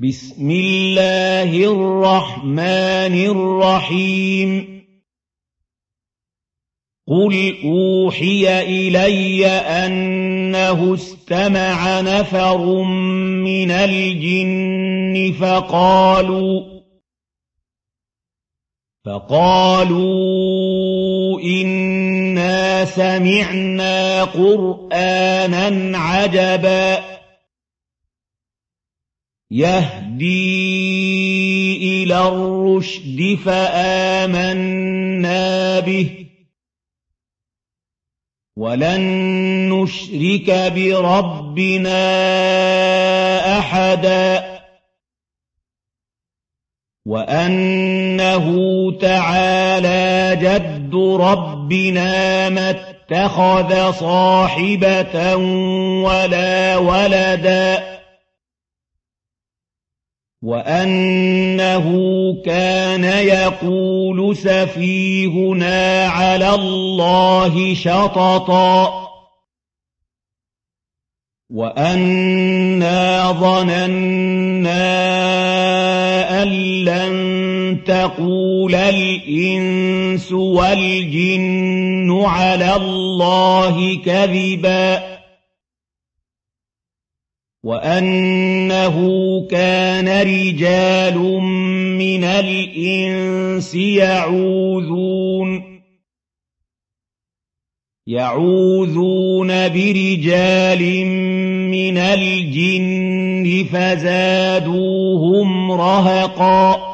بسم الله الرحمن الرحيم. قل أوحي إلي أنه استمع نفر من الجن فقالوا فقالوا إنا سمعنا قرآنا عجبا. يهدي إلى الرشد فآمنا به. ولن نشرك بربنا أحدا. وأنه تعالى جد ربنا ما اتخذ صاحبة ولا ولدا. وأنه كان يقول سفيهنا على الله شططا. وأنا ظننا أن لن تقول الإنس والجن على الله كذباً. وأنه كان رجال من الإنس يعوذون يعوذون برجال من الجن فزادوهم رهقا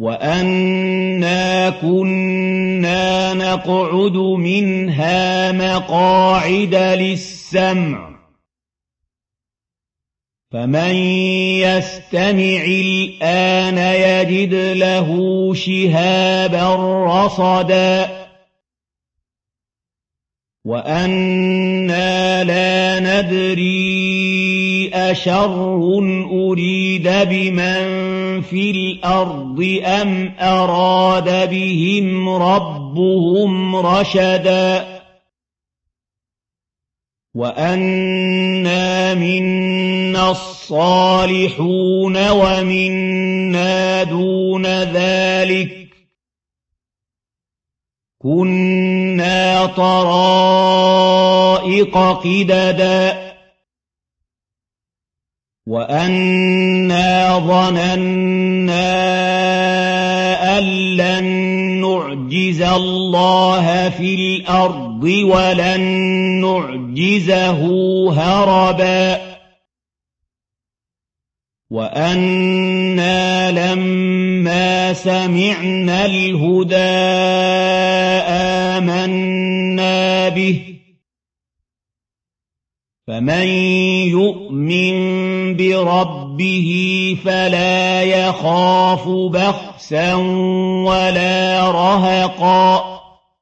وأنا كنا نقعد منها مقاعد للسمع فمن يستمع الآن يجد له شهابا رصدا وأنا لا ندري أشر أريد بمن في الأرض أم أراد بهم ربهم رشدا وأنا منا الصالحون ومنا دون ذلك كنا طرائق قددا وأنا ظننا أن لن نعجز الله في الأرض ولن نعجزه هربا وأنا لما سمعنا الهدى آمنا به فمن يؤمن بربه فلا يخاف بخسا ولا رهقا